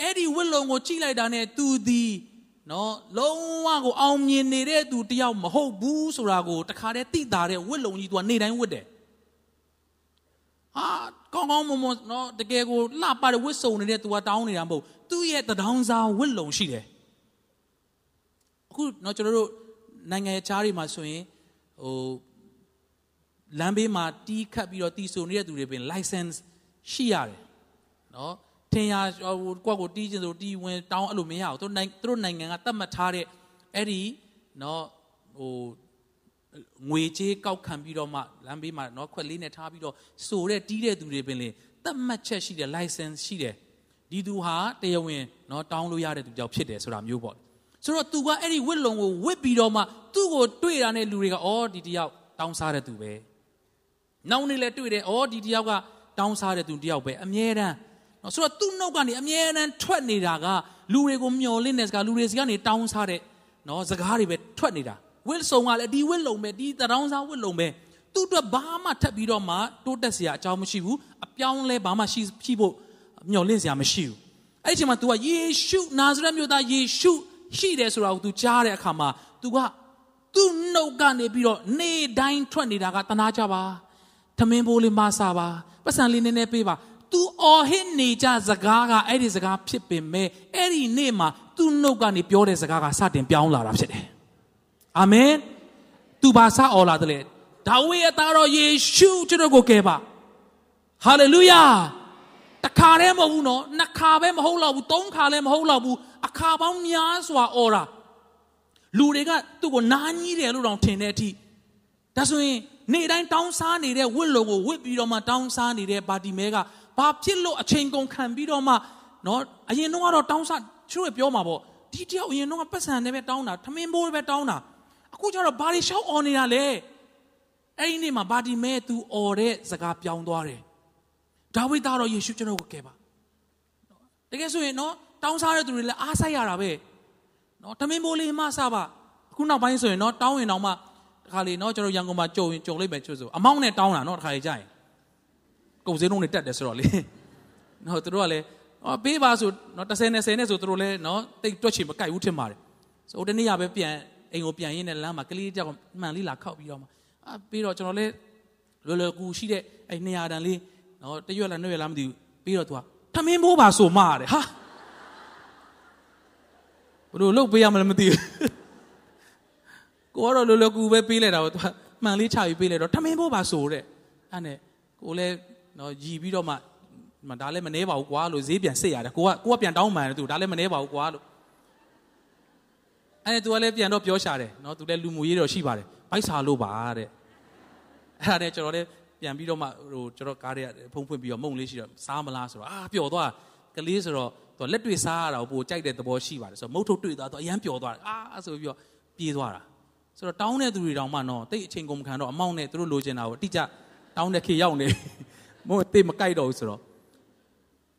အဲ့ဒီဝတ်လုံကိုကြည့်လိုက်တာနဲ့သူသည်နော်လုံးဝကိုအောင်မြင်နေတဲ့သူတယောက်မဟုတ်ဘူးဆိုတာကိုတခါတည်းသိတာတဲ့ဝတ်လုံကြီးသူကနေတိုင်းဝတ်တယ်ဟာကောင်းကောင်းမွန်မွန်နော်တကယ်ကိုလှပတဲ့ဝတ်စုံနေတဲ့သူကတောင်းနေတာမဟုတ်သူ့ရဲ့တဒေါင်းစားဝတ်လုံရှိတယ်အခုနော်ကျွန်တော်တို့နိုင်ငံခြားတွေမှာဆိုရင်ဟို လမ်းဘေးမှာတီးခတ်ပြီးတော့တီးဆိုနေတဲ့သူတွေပင် license ရှိရတယ်နော်ထင်ရကိုယ့်ကိုတီးခြင်းဆိုတီးဝင်တောင်းအဲ့လိုမရဘူးသူတို့နိုင်သူတို့နိုင်ငံကသတ်မှတ်ထားတဲ့အဲ့ဒီနော်ဟိုငွေကြေးကောက်ခံပြီးတော့မှလမ်းဘေးမှာနော်ခွက်လေးနဲ့ထားပြီးတော့ဆိုတဲ့တီးတဲ့သူတွေပင်လေသတ်မှတ်ချက်ရှိတယ် license ရှိတယ်ဒီသူဟာတရားဝင်နော်တောင်းလို့ရတဲ့သူကြောင့်ဖြစ်တယ်ဆိုတာမျိုးပေါ့ဆိုတော့ तू ကအဲ့ဒီဝစ်လုံကိုဝစ်ပြီးတော့မှသူ့ကိုတွေ့တာနဲ့လူတွေကအော်ဒီတယောက်တောင်းစားတဲ့သူပဲ နောက်နေ့လည်းတွေ့တယ်အော်ဒီတယောက်ကတောင်းစားတဲ့သူတယောက်ပဲအမြဲတမ်းနော်ဆိုတော့သူ့နှုတ်ကနေအမြဲတမ်းထွက်နေတာကလူတွေကိုမျောလင့်တဲ့စကားလူတွေစီကနေတောင်းစားတဲ့နော်စကားတွေပဲထွက်နေတာဝစ်ဆုံကလည်းဒီဝစ်လုံပဲဒီတရောင်းစားဝစ်လုံပဲသူ့အတွက်ဘာမှထပ်ပြီးတော့မှတိုးတက်စရာအကြောင်းမရှိဘူးအပြောင်းလဲဘာမှရှိရှိဖို့မျောလင့်စရာမရှိဘူးအဲ့ဒီအချိန်မှာ तू ကယေရှုနာဇရက်မြို့သားယေရှုရှိတယ်ဆိုတာကို तू ကြားတဲ့အခါမှာ तू ကသူ့နှုတ်ကနေပြီးတော့နေတိုင်းထွက်နေတာကတနာကြပါ သမင်းဘိုးလေးမဆာပါပတ်စံလေးနည်းနည်းပေးပါ तू အော်ဟစ်နေကြစကားကအဲ့ဒီစကားဖြစ်ပင်မဲ့အဲ့ဒီနေ့မှာသူ့နှုတ်ကနေပြောတဲ့စကားကစတင်ပြောင်းလာတာဖြစ်တယ်အာမင်သူဘာစအော်လာတယ်လေဒါဝိရဲ့သားတော်ယေရှုကျွန်တော်ကိုကယ်ပါဟာလေလုယာတခါတည်းမဟုတ်ဘူးနော်နှစ်ခါပဲမဟုတ်တော့ဘူးသုံးခါလည်းမဟုတ်တော့ဘူးအခါပေါင်းများစွာအော်တာလူတွေကသူ့ကိုနားကြီးတယ်လို့တောင်ထင်တဲ့အထိဒါဆိုရင် နေ့တိုင်းတောင်းစားနေတဲ့ဝစ်လုံကိုဝစ်ပြီးတော့မှတောင်းစားနေတဲ့ပါတီမဲကဘာဖြစ်လို့အချိန်ကုန်ခံပြီးတော့မှနော်အရင်တော့ကတော့တောင်းစားသူတို့ပြောမှာပေါ့ဒီတယောက်အရင်တော့ကပတ်စံနဲ့ပဲတောင်းတာထမင်းဘိုးပဲတောင်းတာအခုကျတော့ဘာတွေရှောက်អော်နေတာလဲအဲ့ဒီနေ့မှာဘာဒီမဲသူអော်တဲ့စကားပြောင်းသွားတယ်ဒါဝိဒ်သားတော်ယေရှုကျွန်တော်ကိုကယ်ပါတကယ်ဆိုရင်နော်တောင်းစားတဲ့သူတွေလည်းအားဆိုင်ရတာပဲနော်ထမင်းဘိုးလေးမှစားပါအခုနောက်ပိုင်းဆိုရင်နော်တောင်းရင်တော့မှ တခါလေနော်ကျွန်တော်ရန်ကုန်မှာကြုံရင်ကြုံလိုက်မယ်ချွတ်ဆိုအမောင်းနဲ့တောင်းတာနော်တခါလေကြာရင်ကုန်စည်နှုန်းတွေတက်တယ်ဆိုတော့လေနော်သူတို့ကလည်းအော်ပေးပါဆိုနော်30 20နဲ့ဆိုသူတို့လည်းနော်တိတ်တွက်ချင်မကြိုက်ဘူးထင်ပါတယ်ဆိုတနေ့ရပဲပြန်အိမ်ကိုပြန်ရင်းနဲ့လမ်းမှာကလေးကြောက်မှန်လေးလာခောက်ပြီးတော့မှအာပြီးတော့ကျွန်တော်လည်းလွယ်လွယ်ကူရှိတဲ့အဲ့200တန်လေးနော်တရွက်လားနှွက်လားမသိဘူးပြီးတော့သူကထမင်းဘိုးပါဆိုမှားတယ်ဟာဘလို့လုတ်ပေးရမလဲမသိဘူး ကိုကတော့လွယ်လွယ်ကူပဲပေးလိုက်တာပေါ့သူကမှန်လေးချပြီးပေးလိုက်တော့ထမင်းဘိုးပါဆိုတဲ့အဲ့နဲ့ကိုလည်းနော်ရီပြီးတော့မှဒါလည်းမနှဲပါဘူးကွာလို့ဈေးပြန်စစ်ရတယ်ကိုကကိုကပြန်တောင်းမှန်တယ်သူဒါလည်းမနှဲပါဘူးကွာလို့အဲ့ဒါ तू ကလည်းပြန်တော့ပြောရှာတယ်နော် तू လည်းလူမှုရေးတော့ရှိပါတယ်ဘိုက်စာလို့ပါတဲ့အဲ့ဒါနဲ့ကျွန်တော်လည်းပြန်ပြီးတော့မှဟိုကျွန်တော်ကားတွေကဖုံးဖွင့်ပြီးတော့မုံလေးရှိတော့စားမလားဆိုတော့အာပျော်သွားကလေးဆိုတော့သူလက်တွေ့စားရတာကိုပိုကြိုက်တဲ့သဘောရှိပါတယ်ဆိုတော့မုတ်ထုတ်တွေ့သွားတော့အရန်ပျော်သွားတယ်အာဆိုပြီးတော့ပြေးသွားတာ ဆိုတော့တောင်းတဲ့သူတွေတောင်မှနော်တိတ်အချိန်ကုန်မခံတော့အမောင့်နဲ့သူတို့လိုချင်တာကိုအတိကျတောင်းတဲ့ခေရောက်နေမို့တိတ်မကြိုက်တော့ဘူးဆိုတော့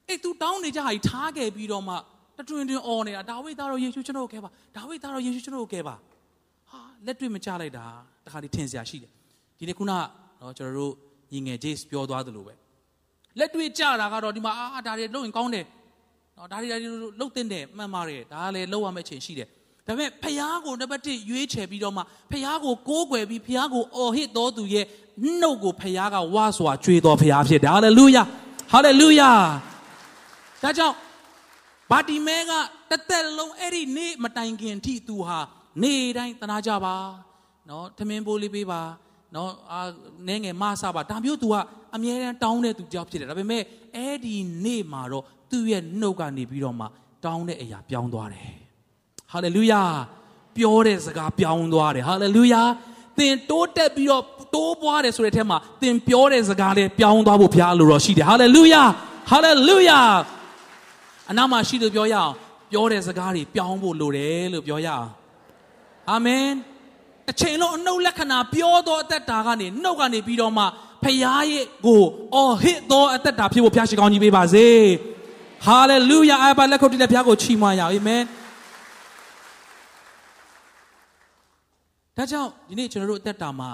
အဲ့ तू တောင်းနေကြဟာကြီးထားခဲ့ပြီးတော့မှတတွင်တွင်អော်နေတာဒါဝိဒ်သားတော်ယေရှုကျွန်တော်ကိုကဲပါဒါဝိဒ်သားတော်ယေရှုကျွန်တော်ကိုကဲပါဟာလက်တွေ့မချလိုက်တာတခါဒီထင်စရာရှိတယ်ဒီနေ့ခုနနော်ကျွန်တော်တို့ညီငယ် Jace ပြောသွားသလိုပဲလက်တွေ့ကြတာကတော့ဒီမှာအာဒါတွေလုပ်ရင်ကောင်းတယ်နော်ဒါတွေဒါတွေလုပ်တင်တယ်မှန်ပါတယ်ဒါကလည်းလုပ်ရမယ့်အချိန်ရှိတယ် ဒါပေမဲ့ဖျားကိုနံပါတ်1ရွေးချယ်ပြီးတော့မှဖျားကိုကိုးကွယ်ပြီးဖျားကိုအော်ဟစ်တော်သူရဲ့နှုတ်ကိုဖျားကဝါစွာကြွေတော်ဖျားဖြစ်တယ်ဟာလေလုယာဟာလေလုယာဒါကြောင့်ဘာတီမဲကတသက်လုံးအဲ့ဒီနေ့မတိုင်ခင်ထိသူဟာနေ့တိုင်းတနာကြပါနော်ထမင်းပိုးလေးပေးပါနော်အာနဲငယ်မဆပါဒါမျိုး तू ကအမြဲတမ်းတောင်းတဲ့သူကြောက်ဖြစ်တယ်ဒါပေမဲ့အဲ့ဒီနေ့မှာတော့သူ့ရဲ့နှုတ်ကနေပြီးတော့မှတောင်းတဲ့အရာပြောင်းသွားတယ် ဟာလေလုယာပြောတဲ့စကားပြောင်းသွားတယ်ဟာလေလုယာသင်တိုးတက်ပြီးတော့တိုးပွားတယ်ဆိုတဲ့အထက်မှာသင်ပြောတဲ့စကားလေးပြောင်းသွားဖို့ဘုရားလိုတော့ရှိတယ်ဟာလေလုယာဟာလေလုယာအနာမရှိလို့ပြောရအောင်ပြောတဲ့စကားတွေပြောင်းဖို့လိုတယ်လို့ပြောရအောင်အာမင်အချိန်လုံးအနှုတ်လက္ခဏာပြောသောအသက်တာကနေနှုတ်ကနေပြီးတော့မှဖခင်ရဲ့ကိုအော်ဟစ်သောအသက်တာဖြစ်ဖို့ဘုရားရှိခိုးကြီးပေးပါစေဟာလေလုယာအဘလက်ခုပ်တိတဲ့ဘုရားကိုချီးမွမ်းရအောင်အာမင် ဒါကြောင့်ဒီနေ့ကျွန်တော်တို့အသက်တာမှာ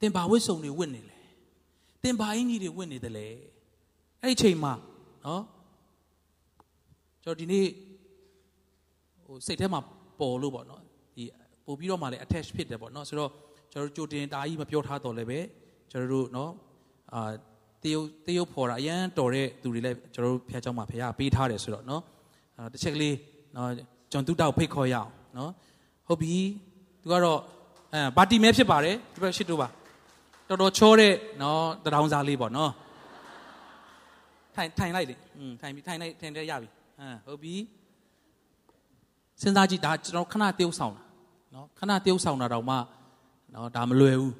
သင်ဘာဝိစုံတွေဝတ်နေလဲသင်ဘာအင်ကြီးတွေဝတ်နေတယ်လဲအဲ့ဒီအချိန်မှာနော်ကျွန်တော်ဒီနေ့ဟိုစိတ်ထဲမှာပေါ်လို့ပေါ့နော်ဒီပို့ပြီးတော့မှလည်း attach ဖြစ်တယ်ပေါ့နော်ဆိုတော့ကျွန်တော်တို့ကြိုတင်တာကြီးမပြောထားတော့လည်းပဲကျွန်တော်တို့နော်အာတရုတ်တရုတ်ဖော်တာအရန်တော်တဲ့သူတွေလည်းကျွန်တော်တို့ဖះเจ้าမှာဖះပေးထားတယ်ဆိုတော့နော်အာတစ်ချက်ကလေးနော်ကျွန်တူတောက်ဖိတ်ခေါ်ရအောင်နော်ဟုတ်ပြီ သူကတော့အဲဘာတီမဲဖြစ်ပါတယ်ဒီဘက်ရှစ်တို့ပါတော်တော်ချောတဲ့နော်တရောင်းစားလေးပေါ့နော်ထိုင်ထိုင်လိုက်လေอืมထိုင်ပြီထိုင်လိုက်ထိုင်တဲ့ရပြီဟမ်ဟုတ်ပြီစဉ်းစားကြည့်ဒါကျွန်တော်ခဏတယောက်ဆောင်တာနော်ခဏတယောက်ဆောင်တာတော့မှနော်ဒါမလွယ်ဘူး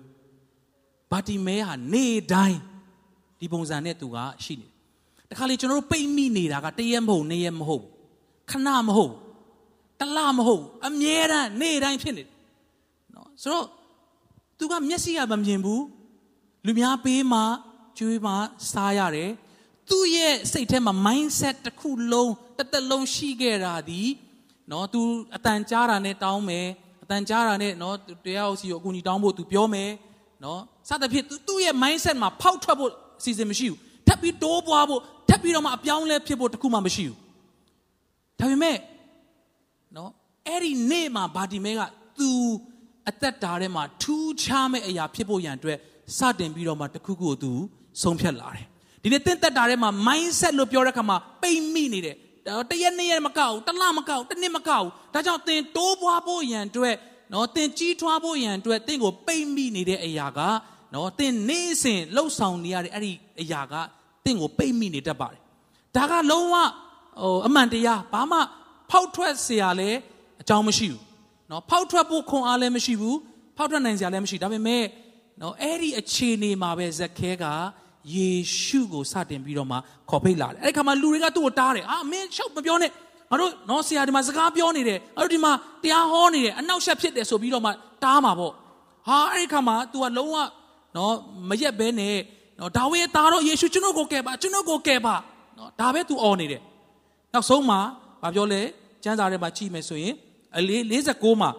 ဘာတီမဲဟာနေ့တိုင်းဒီပုံစံနဲ့သူကရှိနေတယ်တခါလေကျွန်တော်တို့ပိတ်မိနေတာကတရက်မဟုတ်နေ့ရက်မဟုတ်ခဏမဟုတ်တလမဟုတ်အမြဲတမ်းနေ့တိုင်းဖြစ်နေတယ်နော် ဆိုတော့သူကမျက်စိကမမြင်ဘူးလူများပေးမှကျွေးမှစားရတယ်သူ့ရဲ့စိတ်ထဲမှာ mindset တစ်ခုလုံးတစ်သက်လုံးရှိခဲ့တာဒီနော်သူအတန်ကြားတာနဲ့တောင်းမယ်အတန်ကြားတာနဲ့နော်တရားဥစီကိုအကူအညီတောင်းဖို့သူပြောမယ်နော်စသဖြင့်သူသူ့ရဲ့ mindset မှာဖောက်ထွက်ဖို့အစီအစဉ်မရှိဘူးထပ်ပြီးတိုးပွားဖို့ထပ်ပြီးတော့မှအပြောင်းလဲဖြစ်ဖို့တခုမှမရှိဘူးဒါပေမဲ့နော်အဲ့ဒီနေ့မှာဗာတီမဲက तू အသက်တာထဲမှာထူးခြားမဲ့အရာဖြစ်ဖို့ရန်အတွက်စတင်ပြီးတော့မှတခုခုကို तू ဆုံးဖြတ်လာတယ်ဒီနေ့တင့်သက်တာထဲမှာ mindset လို့ပြောတဲ့အခါမှာပိတ်မိနေတယ်တရက်နှစ်ရက်မကောက်ဘူးတလမကောက်တစ်နှစ်မကောက်ဘူးဒါကြောင့်သင်တိုးပွားဖို့ရန်အတွက်နော်သင်ကြီးထွားဖို့ရန်အတွက်သင်ကိုပိတ်မိနေတဲ့အရာကနော်သင်နေ့စဉ်လှုပ်ဆောင်နေရတဲ့အဲ့ဒီအရာကသင်ကိုပိတ်မိနေတတ်ပါတယ်ဒါကလုံးဝဟိုအမှန်တရားဘာမှဖောက်ထွက်เสียရလဲအကြောင်းမရှိဘူး နော်ဖောက်ထွက်ဖို့ခွန်အားလည်းမရှိဘူးဖောက်ထွက်နိုင်စရာလည်းမရှိဒါပေမဲ့နော်အဲ့ဒီအခြေအနေမှာပဲဇက်ခဲကယေရှုကိုစတင်ပြီးတော့မှခေါ်ဖိတ်လာတယ်အဲ့ဒီခါမှာလူတွေကသူ့ကိုတားတယ်အာမင်းရှောက်မပြောနဲ့ငါတို့နော်ဆရာဒီမှာစကားပြောနေတယ်ငါတို့ဒီမှာတရားဟောနေတယ်အနောက်ရှက်ဖြစ်တယ်ဆိုပြီးတော့မှတားမှာပေါ့ဟာအဲ့ဒီခါမှာ तू ကလုံးဝနော်မရက်ဘဲနဲ့နော်ဒါဝိရဲ့သားတော်ယေရှုကျွန်တော်ကိုကယ်ပါကျွန်တော်ကိုကယ်ပါနော်ဒါပဲ तू អော်နေတယ်နောက်ဆုံးမှာဗာပြောလဲကျမ်းစာထဲမှာကြည့်မယ်ဆိုရင် အလေး49မှာ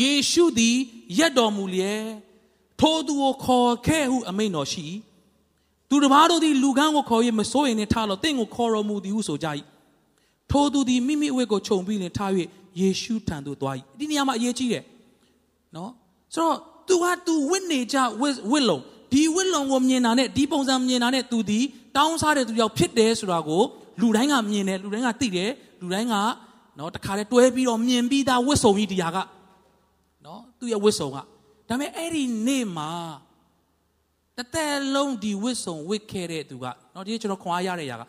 ယေရှုသည်ရက်တော်မူလျက်ထိုသူကိုခေါ်ခဲ့ဟုအမိန့်တော်ရှိသူတစ်ပါးတို့သည်လူကန်းကိုခေါ်၍မစိုးရင်နဲ့ထားလို့တင့်ကိုခေါ်တော်မူသည်ဟုဆိုကြ၏ထိုသူသည်မိမိအဝတ်ကိုခြုံပြီးနဲ့ထား၍ယေရှုထံသို့သွား၏ဒီနေရာမှာအရေးကြီးတယ်နော်ဆိုတော့သူကသူဝစ်နေကြဝစ်ဝစ်လုံဒီဝစ်လုံကိုမြင်တာနဲ့ဒီပုံစံမြင်တာနဲ့သူဒီတောင်းစားတဲ့သူရောက်ဖြစ်တယ်ဆိုတာကိုလူတိုင်းကမြင်တယ်လူတိုင်းကသိတယ်လူတိုင်းက နော်တခါတည်းတွဲပြီးတော့မြင်ပြီးသားဝစ်ဆုံကြီးတရားကနော်သူ့ရဲ့ဝစ်ဆုံကဒါပေမဲ့အဲ့ဒီနေ့မှာတသက်လုံးဒီဝစ်ဆုံဝစ်ခဲ့တဲ့သူကနော်ဒီကျွန်တော်ခွန်အားရတဲ့ຢာက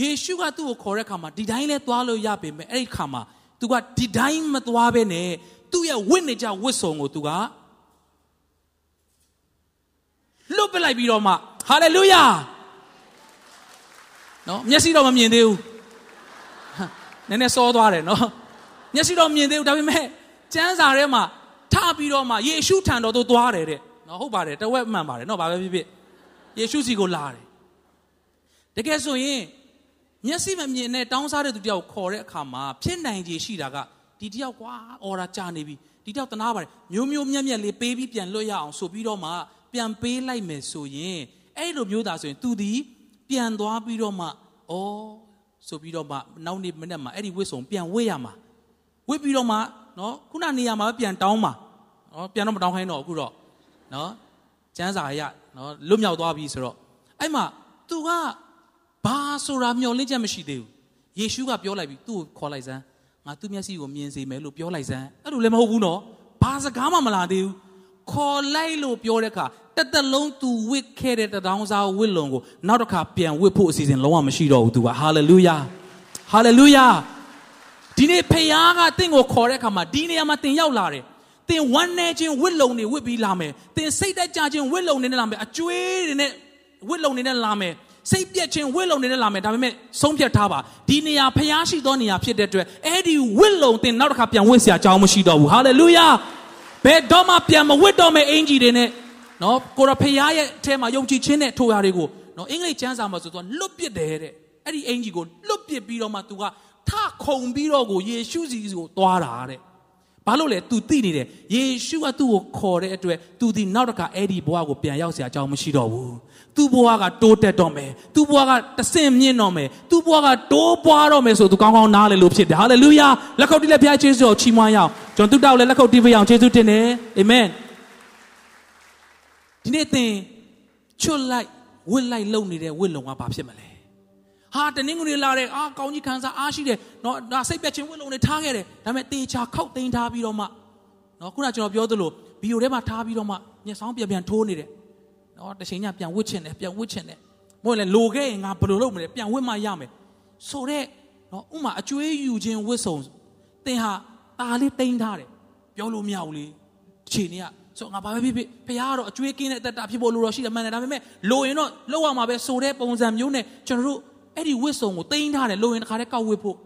ယေရှုကသူ့ကိုခေါ်တဲ့ခါမှာဒီတိုင်းလဲသွားလို့ရပေမဲ့အဲ့ဒီခါမှာသူကဒီတိုင်းမသွားဘဲနဲ့သူ့ရဲ့ဝစ်နေကြဝစ်ဆုံကိုသူကလွတ်ပလိုက်ပြီးတော့မှဟာလေလုယာနော်မျက်စိတော့မမြင်သေးဘူး နည်းနည်းစောသွားတယ်နော်မျက်စိတော့မြင်သေးဘူးဒါပေမဲ့ကျမ်းစာထဲမှာထပြီးတော့မှယေရှုထံတော်သို့သွားတယ်တဲ့နော်ဟုတ်ပါတယ်တဝက်မှန်ပါတယ်နော်ဘာပဲဖြစ်ဖြစ်ယေရှုစီကိုလာတယ်တကယ်ဆိုရင်မျက်စိမမြင်နဲ့တောင်းစားတဲ့သူတယောက်ခေါ်တဲ့အခါမှာဖြစ်နိုင်ခြေရှိတာကဒီတယောက်ကွာအော်ရာကြာနေပြီဒီတောက်တနာပါတယ်မျိုးမျိုးမြက်မြက်လေးပေးပြီးပြန်လွတ်ရအောင်ဆိုပြီးတော့မှပြန်ပေးလိုက်မယ်ဆိုရင်အဲ့လိုမျိုးသားဆိုရင်သူဒီပြန်သွားပြီးတော့မှဩ ဆိုပြီးတော့မှနောက်နေ့မနေ့မှအဲ့ဒီဝစ်စုံပြန်ဝစ်ရမှာဝစ်ပြီးတော့မှနော်ခုနနေရာမှာပြန်တောင်းမှာနော်ပြန်တော့မတောင်းခိုင်းတော့အခုတော့နော်ကျန်းစာရနော်လွတ်မြောက်သွားပြီဆိုတော့အဲ့မှာသူကဘာဆိုတာမျောလင့်ချက်မရှိသေးဘူးယေရှုကပြောလိုက်ပြီသူ့ကိုခေါ်လိုက်စမ်းငါသူ့မျက်စိကိုမြင်စေမယ်လို့ပြောလိုက်စမ်းအဲ့လိုလည်းမဟုတ်ဘူးနော်ဘာစကားမှမလာသေးဘူး ခေါ်လိုက်လို့ပြောတဲ့အခါတသက်လုံးသူဝစ်ခဲ့တဲ့တထောင်စားဝစ်လုံကိုနောက်တစ်ခါပြန်ဝစ်ဖို့အစီအစဉ်လုံးဝမရှိတော့ဘူးသူကဟာလေလုယာဟာလေလုယာဒီနေ့ဖခင်ကတင့်ကိုခေါ်တဲ့အခါမှာဒီနေရာမှာတင်ရောက်လာတယ်တင်ဝမ်းနေခြင်းဝစ်လုံတွေဝစ်ပြီးလာမယ်တင်စိတ်တက်ကြခြင်းဝစ်လုံတွေနဲ့လာမယ်အကျွေးတွေနဲ့ဝစ်လုံတွေနဲ့လာမယ်စိတ်ပြက်ခြင်းဝစ်လုံတွေနဲ့လာမယ်ဒါပေမဲ့ဆုံးဖြတ်ထားပါဒီနေရာဖျားရှိသောနေရာဖြစ်တဲ့အတွက်အဲ့ဒီဝစ်လုံတင်နောက်တစ်ခါပြန်ဝစ်စရာအကြောင်းမရှိတော့ဘူးဟာလေလုယာ ဘယ်တော့မှပြန်မဝစ်တော့မယ့်အင်ဂျီတွေနဲ့နော်ကိုရဖျားရဲ့အထဲမှာယုံကြည်ခြင်းနဲ့ထိုရာတွေကိုနော်အင်္ဂလိပ်ကျမ်းစာမှာဆိုတော့လွတ်ပစ်တယ်တဲ့အဲ့ဒီအင်ဂျီကိုလွတ်ပစ်ပြီးတော့မှ तू ကထခုံပြီးတော့ကိုယေရှုစီကိုသွားတာတဲ့ဘာလို့လဲ तू သိနေတယ်ယေရှုကသူ့ကိုခေါ်တဲ့အတွက် तू ဒီနောက်တစ်ခါအဲ့ဒီဘဝကိုပြန်ရောက်เสียအကြောင်းမရှိတော့ဘူးသူ့ဘဝကတိုးတက်တော့မယ်သူ့ဘဝကတဆင့်မြင့်တော့မယ်သူ့ဘဝကတိုးပွားတော့မယ်ဆိုသူကောင်းကောင်းနားလည်လို့ဖြစ်တယ်ဟာလေလုယာလက်ခုပ်တီးလက်ဖျားယေရှုကိုချီးမွမ်းရအောင် ကျွန်တော်တုတောက်လည်းလက်ခုပ်တီးပေးအောင်ယေရှုတင်တယ်အာမင်ဒီနေ့သင်ချွတ်လိုက်ဝစ်လိုက်လုံနေတဲ့ဝစ်လုံကဘာဖြစ်မလဲဟာတနင်္ဂနွေလာတဲ့အာကောင်းကြီးခံစားအားရှိတယ်နော်ဒါစိတ်ပြတ်ခြင်းဝစ်လုံနေထားခဲ့တယ်ဒါပေမဲ့တေချာခောက်သိမ်းထားပြီးတော့မှနော်ခုနကျွန်တော်ပြောသလိုဗီဒီယိုထဲမှာထားပြီးတော့မှညက်ဆောင်ပြန်ပြန်ထိုးနေတယ်နော်တစ်ချိန်ညပြန်ဝစ်ချင်တယ်ပြန်ဝစ်ချင်တယ်မဟုတ်လေလိုခဲ့ရင်ငါဘယ်လိုလုပ်မလဲပြန်ဝစ်မှရမယ်ဆိုတော့နော်ဥမာအကျွေးယူခြင်းဝစ်ဆုံသင်ဟာ ตาလေးတိမ့်ထားတယ်ပြောလို့မရဘူးလေခြေနေကဆိုငါဘာပဲဖြစ်ဖြစ်ဖခင်ကတော့အကျွေးကင်းတဲ့အသက်တာဖြစ်ဖို့လိုတော့ရှိတယ်မှန်တယ်ဒါပေမဲ့လိုရင်တော့လောက်ရမှာပဲဆိုတဲ့ပုံစံမျိုးနဲ့ကျွန်တော်တို့အဲ့ဒီဝစ်ဆုံကိုတိမ့်ထားတယ်လိုရင်တခါတည်းကောက်ဝစ်ဖို့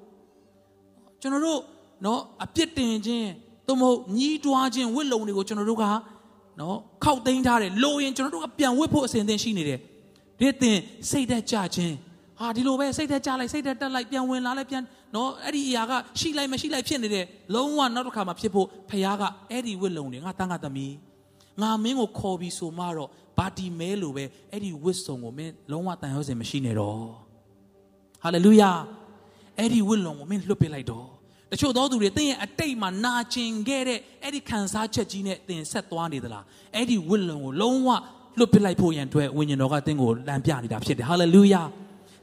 ကျွန်တော်တို့နော်အပြစ်တင်ခြင်းသို့မဟုတ်ညီးတွားခြင်းဝစ်လုံတွေကိုကျွန်တော်တို့ကနော်ခောက်သိမ်းထားတယ်လိုရင်ကျွန်တော်တို့ကပြန်ဝစ်ဖို့အစဉ်အသင့်ရှိနေတယ်ဒီသင်စိတ်သက်ကြခြင်း ဟာဒီလိုပဲစိတ်သက်ကြလိုက်စိတ်သက်တက်လိုက်ပြန်ဝင်လာလိုက်ပြန်နော်အဲ့ဒီအရာကရှိလိုက်မရှိလိုက်ဖြစ်နေတယ်လုံးဝနောက်တစ်ခါမှဖြစ်ဖို့ဖခင်ကအဲ့ဒီဝစ်လုံတွေငါတန်းကသမီးငါမင်းကိုခေါ်ပြီးဆိုမှတော့ဘာတီမဲလိုပဲအဲ့ဒီဝစ်ဆုံကိုမင်းလုံးဝတန်ရောစင်မရှိနေတော့ဟာလေလုယာအဲ့ဒီဝစ်လုံကိုမင်းလွတ်ပစ်လိုက်တော့တချို့သောသူတွေသင်ရဲ့အတိတ်မှာနာကျင်ခဲ့တဲ့အဲ့ဒီခံစားချက်ကြီးနဲ့သင်ဆက်သွားနေသလားအဲ့ဒီဝစ်လုံကိုလုံးဝလွတ်ပစ်လိုက်ဖို့ရန်အတွက်ဝိညာဉ်တော်ကသင်ကိုလမ်းပြနေတာဖြစ်တယ်ဟာလေလုယာ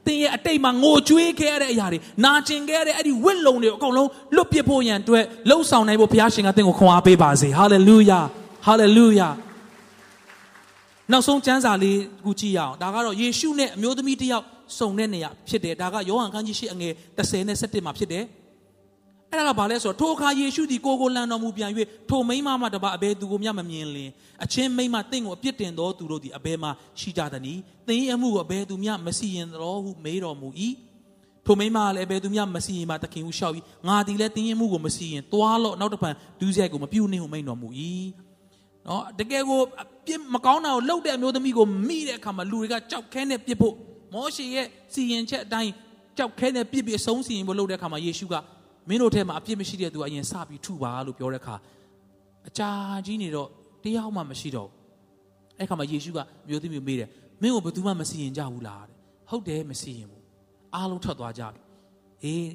သင်ရဲ့အတိတ်မှာငိုကြွေးခဲ့တဲ့အရာတွေနာကျင်ခဲ့တဲ့အဲ့ဒီဝစ်လုံတွေအကုန်လုံးလွတ်ပစ်ဖို့ရန်အတွက်လှုပ်ဆောင်နိုင်ဖို့ဘုရားရှင်ကသင်ကိုခွန်အားပေးပါစေဟာလေလုယာဟာလေလုယာနောက်ဆုံးကျမ်းစာလေးခုကြည့်ရအောင်ဒါကတော့ယေရှုနဲ့အမျိုးသမီးတစ်ယောက်စုံတဲ့နေရာဖြစ်တယ်ဒါကယောဟန်ခန်းကြီးရှိအငယ်30နဲ့17မှာဖြစ်တယ် အဲ့ဒါကဘာလဲဆိုတော့ထိုအခါယေရှုသည်ကိုကိုလန်တော်မူပြန်၍ထိုမိန်းမမှတပါအဘယ်သူကိုမျှမမြင်လင်အချင်းမိန်းမတင့်ကိုအပြစ်တင်သောသူတို့သည်အဘယ်မှရှိကြသနည်းသင်၏အမှုကိုအဘယ်သူမျှမစီရင်တော်ဟုမေးတော်မူ၏ထိုမိန်းမလည်းအဘယ်သူမျှမစီရင်မှတခင်ဟုရှောက်၏ငါသည်လည်းသင်၏မှုကိုမစီရင်သွားလော့နောက်တစ်ပံဒူးဆိုင်ကိုမပြုတ်နှင့်ဟုမိန်တော်မူ၏နော်တကယ်ကိုပြစ်မကောင်းတာကိုလှုပ်တဲ့အမျိုးသမီးကိုမိတဲ့အခါမှာလူတွေကကြောက်ခဲနဲ့ပြစ်ဖို့မောရှေရဲ့စီရင်ချက်အတိုင်းကြောက်ခဲနဲ့ပြစ်ပြီးအဆုံးစီရင်ဖို့လှုပ်တဲ့အခါမှာယေရှုက မင်းတို့ထဲမှာအပြစ်မရှိတဲ့သူကအရင်စပြီးထုပါလို့ပြောတဲ့အခါအကြာကြီးနေတော့တယောက်မှမရှိတော့အဲ့ခါမှာယေရှုကမျိုးသမီးမေးတယ်မင်းကိုဘယ်သူမှမစီရင်ကြဘူးလားတဲ့ဟုတ်တယ်မစီရင်ဘူးအားလုံးထွက်သွားကြပြီအေး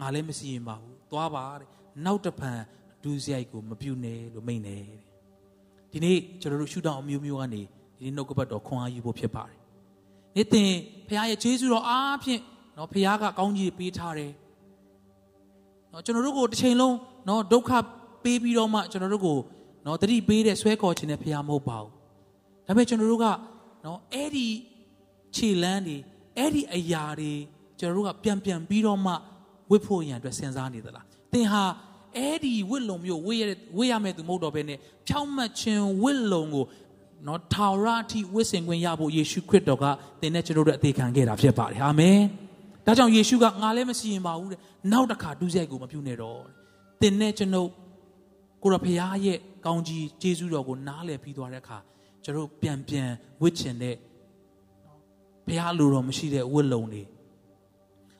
ငါလည်းမစီရင်ပါဘူးသွားပါတဲ့နောက်တဖန်ဒူးစရိုက်ကိုမပြုတ်နဲ့လို့မိန့်တယ်တဲ့ဒီနေ့ကျွန်တော်တို့ရှုထောင့်အမျိုးမျိုးကနေဒီနေ့နှုတ်ကပတ်တော်ခွန်အားယူဖို့ဖြစ်ပါတယ်နေ့တင်ဖခင်ရဲ့ဂျေဇုတော်အားဖြင့်နော်ဖခင်ကကောင်းကြီးပေးထားတယ် နော်ကျွန်တော်တို့ကိုတစ်ချိန်လုံးနော်ဒုက္ခပေးပြီးတော့မှကျွန်တော်တို့ကိုနော်တတိပေးတဲ့ဆွဲခေါ်ခြင်းနဲ့ဖရားမဟုတ်ပါဘူးဒါပေမဲ့ကျွန်တော်တို့ကနော်အဲ့ဒီခြေလန်းတွေအဲ့ဒီအရာတွေကျွန်တော်တို့ကပြန်ပြန်ပြီးတော့မှဝစ်ဖို့ရန်အတွက်စဉ်းစားနေသလားသင်ဟာအဲ့ဒီဝစ်လုံမျိုးဝစ်ရဝစ်ရမဲ့သူမဟုတ်တော့ဘဲနဲ့ဖြောင့်မတ်ခြင်းဝစ်လုံကိုနော်ထာဝရအထိဝစ်စင်ခွင့်ရဖို့ယေရှုခရစ်တော်ကသင်နဲ့ကျွန်တော်တို့အသေးခံခဲ့တာဖြစ်ပါတယ်အာမင် ဒါကြောင့်ယေရှုကငါလည်းမစီရင်ပါဘူးတဲ့နောက်တစ်ခါဒုစရိုက်ကိုမပြုနဲ့တော့သင်နဲ့ကျွန်တော်ကိုရဖရားရဲ့ကောင်းကြီးကျေးဇူးတော်ကိုနားလည်ပြီးသွားတဲ့အခါကျွန်တော်ပြန်ပြန်ဝစ်ချင်တဲ့ဘုရားလိုတော်မရှိတဲ့ဝစ်လုံတွေ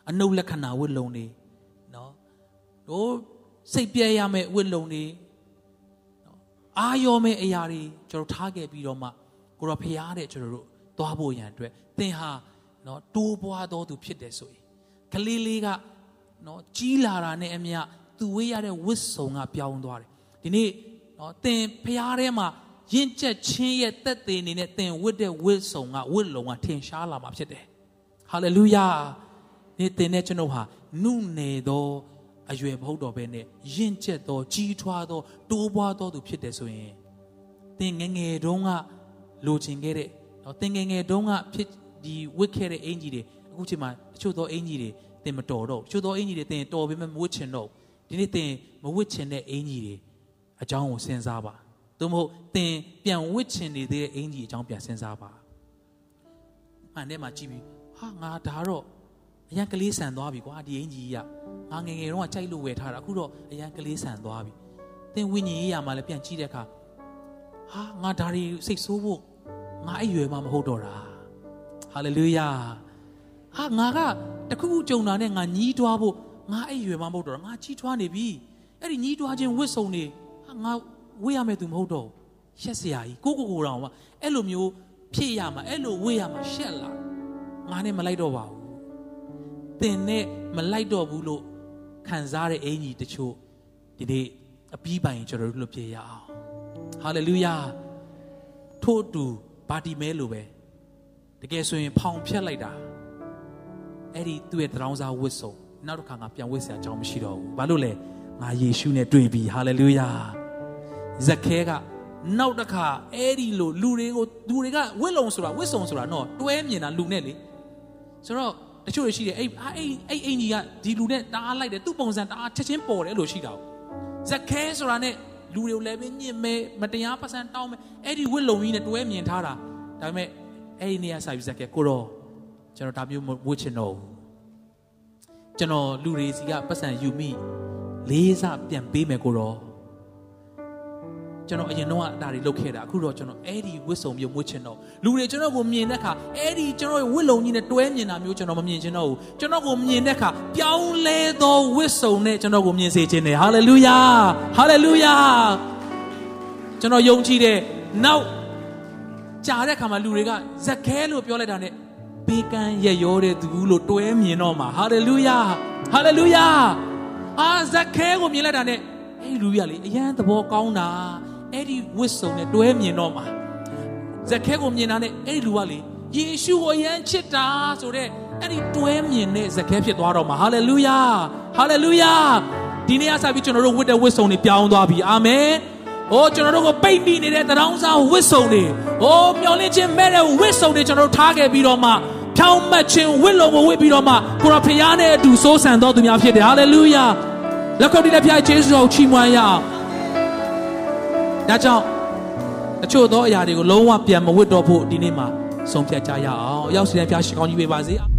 အနုလက္ခဏာဝစ်လုံတွေနော်တို့စိတ်ပြဲရမယ့်ဝစ်လုံတွေအာရောမဲ့အရာတွေကျွန်တော်ထားခဲ့ပြီးတော့မှကိုရောဖရားတဲ့ကျွန်တော်တို့သွားဖို့ရန်အတွက်သင်ဟာ နော်တိုးပွားတော်သူဖြစ်တယ်ဆိုရင်ကလေးလေးကနော်ကြီးလာတာနဲ့အမျှသူဝေးရတဲ့ဝစ်စုံကပြောင်းသွားတယ်ဒီနေ့နော်သင်ဖရားထဲမှာရင့်ကျက်ခြင်းရဲ့တက်သေးနေနဲ့သင်ဝတ်တဲ့ဝစ်စုံကဝစ်လုံးကထင်ရှားလာမှာဖြစ်တယ်ဟာလေလုယာနေ့သင်နဲ့ကျွန်တော်ဟာနုနယ်သောအရွယ်မဟုတ်တော့ဘဲနဲ့ရင့်ကျက်သောကြီးထွားသောတိုးပွားသောသူဖြစ်တယ်ဆိုရင်သင်ငယ်ငယ်တုန်းကလိုချင်ခဲ့တဲ့နော်သင်ငယ်ငယ်တုန်းကဖြစ် ဒီဝတ်ခဲ့တဲ့အင်ကြီးတွေအခုချိန်မှာတချို့သောအင်ကြီးတွေသင်မတော်တော့တချို့သောအင်ကြီးတွေသင်တော်ပေမဲ့မဝတ်ချင်တော့ဒီနေ့သင်မဝတ်ချင်တဲ့အင်ကြီးတွေအကြောင်းကိုစဉ်းစားပါသို့မဟုတ်သင်ပြန်ဝတ်ချင်နေတဲ့အင်ကြီးအကြောင်းပြန်စဉ်းစားပါမှန်တယ်မှာကြည့်ပြီးဟာငါဒါတော့အရန်ကလေးဆန်သွားပြီကွာဒီအင်ကြီးကငါငယ်ငယ်တုန်းကကြိုက်လို့ဝယ်ထားတာအခုတော့အရန်ကလေးဆန်သွားပြီသင်ဝိညာဉ်ရေးရမှာလည်းပြန်ကြည့်တဲ့အခါဟာငါဒါတွေစိတ်ဆိုးဖို့ငါအဲ့ရွယ်မှမဟုတ်တော့တာ ဟာလေလုယာဟာငါကတခုခုကြုံတာနဲ့ငါညီးတွားဖို့ငါအဲ့ရွယ်မှမဟုတ်တော့တာငါကြီးထွားနေပြီအဲ့ဒီညီးတွားခြင်းဝစ်စုံနေဟာငါဝေးရမယ်သူမဟုတ်တော့ရှက်စရာကြီးကိုကိုကိုတောင်မှအဲ့လိုမျိုးဖြစ်ရမှာအဲ့လိုဝေးရမှာရှက်လာငါနဲ့မလိုက်တော့ပါဘူးတင်နဲ့မလိုက်တော့ဘူးလို့ခံစားတဲ့အင်ကြီးတချို့ဒီနေ့အပြီးပိုင်ကျွန်တော်တို့လွတ်ပြေရအောင်ဟာလေလုယာထို့အတူဘာတီမဲလိုပဲ တကယ်ဆိုရင်ဖောင်ဖြတ်လိုက်တာအဲ့ဒီသူ့ရဲ့တရောင်းစားဝတ်စုံနောက်တစ်ခါငါပြန်ဝတ်စရာအကြောင်းမရှိတော့ဘူးဘာလို့လဲငါယေရှုနဲ့တွေ့ပြီဟာလေလုယာဇက်ခဲကနောက်တစ်ခါအဲ့ဒီလိုလူတွေကိုလူတွေကဝတ်လုံဆိုတာဝတ်စုံဆိုတာနော်တွဲမြင်တာလူနဲ့လေဆိုတော့တချို့တွေရှိတယ်အဲ့အဲ့အဲ့အင်ကြီးကဒီလူနဲ့တားလိုက်တယ်သူ့ပုံစံတားချက်ချင်းပေါ်တယ်လို့ရှိတာဇက်ခဲဆိုတာနဲ့လူတွေကိုလည်းပဲညင်မဲမတရားပတ်စံတောင်းမဲအဲ့ဒီဝစ်လုံကြီးနဲ့တွဲမြင်ထားတာဒါပေမဲ့ အဲ့ဒီနေရာစာယူဇက်ကကိုတော့ကျွန်တော်ဒါမျိုးဝစ်ချင်တော့ဘူးကျွန်တော်လူတွေစီကပတ်စံယူမိလေးစားပြန်ပေးမယ်ကိုတော့ကျွန်တော်အရင်တော့အတားတွေလုပ်ခဲ့တာအခုတော့ကျွန်တော်အဲ့ဒီဝစ်စုံမျိုးမွေးချင်တော့လူတွေကျွန်တော်ကိုမြင်တဲ့အခါအဲ့ဒီကျွန်တော်ရဲ့ဝစ်လုံကြီးနဲ့တွဲမြင်တာမျိုးကျွန်တော်မမြင်ချင်တော့ဘူးကျွန်တော်ကိုမြင်တဲ့အခါပြောင်းလဲသောဝစ်စုံနဲ့ကျွန်တော်ကိုမြင်စေခြင်းတယ်ဟာလေလုယာဟာလေလုယာကျွန်တော်ယုံကြည်တယ်နောက် ကြာတဲ့အခါမှာလူတွေကဇက်ခဲလို့ပြောလိုက်တာနဲ့ဘေကန်းရရောတဲ့သူလို့တွဲမြင်တော့မှာဟာလေလုယာဟာလေလုယာအာဇက်ခဲကိုမြင်လိုက်တာနဲ့အဲ့လူကြီးကလေအရန်သဘောကောင်းတာအဲ့ဒီဝစ်စုံနဲ့တွဲမြင်တော့မှာဇက်ခဲကိုမြင်တာနဲ့အဲ့ဒီလူကလေယေရှုကိုအရန်ချစ်တာဆိုတော့အဲ့ဒီတွဲမြင်တဲ့ဇက်ခဲဖြစ်သွားတော့မှာဟာလေလုယာဟာလေလုယာဒီနေ့အစပြီးကျွန်တော်တို့ဝတ်တဲ့ဝစ်စုံတွေပြောင်းသွားပြီအာမင်။ အိုးကျွန်တော်တို့ကိုပိတ်မိနေတဲ့တရောင်းစားဝစ်စုံတွေအိုးမျောလင့်ခြင်းမဲ့တဲ့ဝစ်စုံတွေကျွန်တော်တို့ထားခဲ့ပြီးတော့မှဖြောင်းမှတ်ခြင်းဝစ်လုံးကိုဝစ်ပြီးတော့မှကိုရဖျားနဲ့အတူစိုးစံတော်သူများဖြစ်တယ်ဟာလေလုယာ။လက်ခုပ်တီးတဲ့ဖျားယေရှုကိုချီးမွမ်းရအောင်။ဒါကြောင့်အချို့သောအရာတွေကိုလုံးဝပြန်မဝတ်တော့ဖို့ဒီနေ့မှာဆုံးဖြတ်ကြရအောင်။ရောက်စီတဲ့ဖျားရှိကောင်းကြီးပေးပါစေ။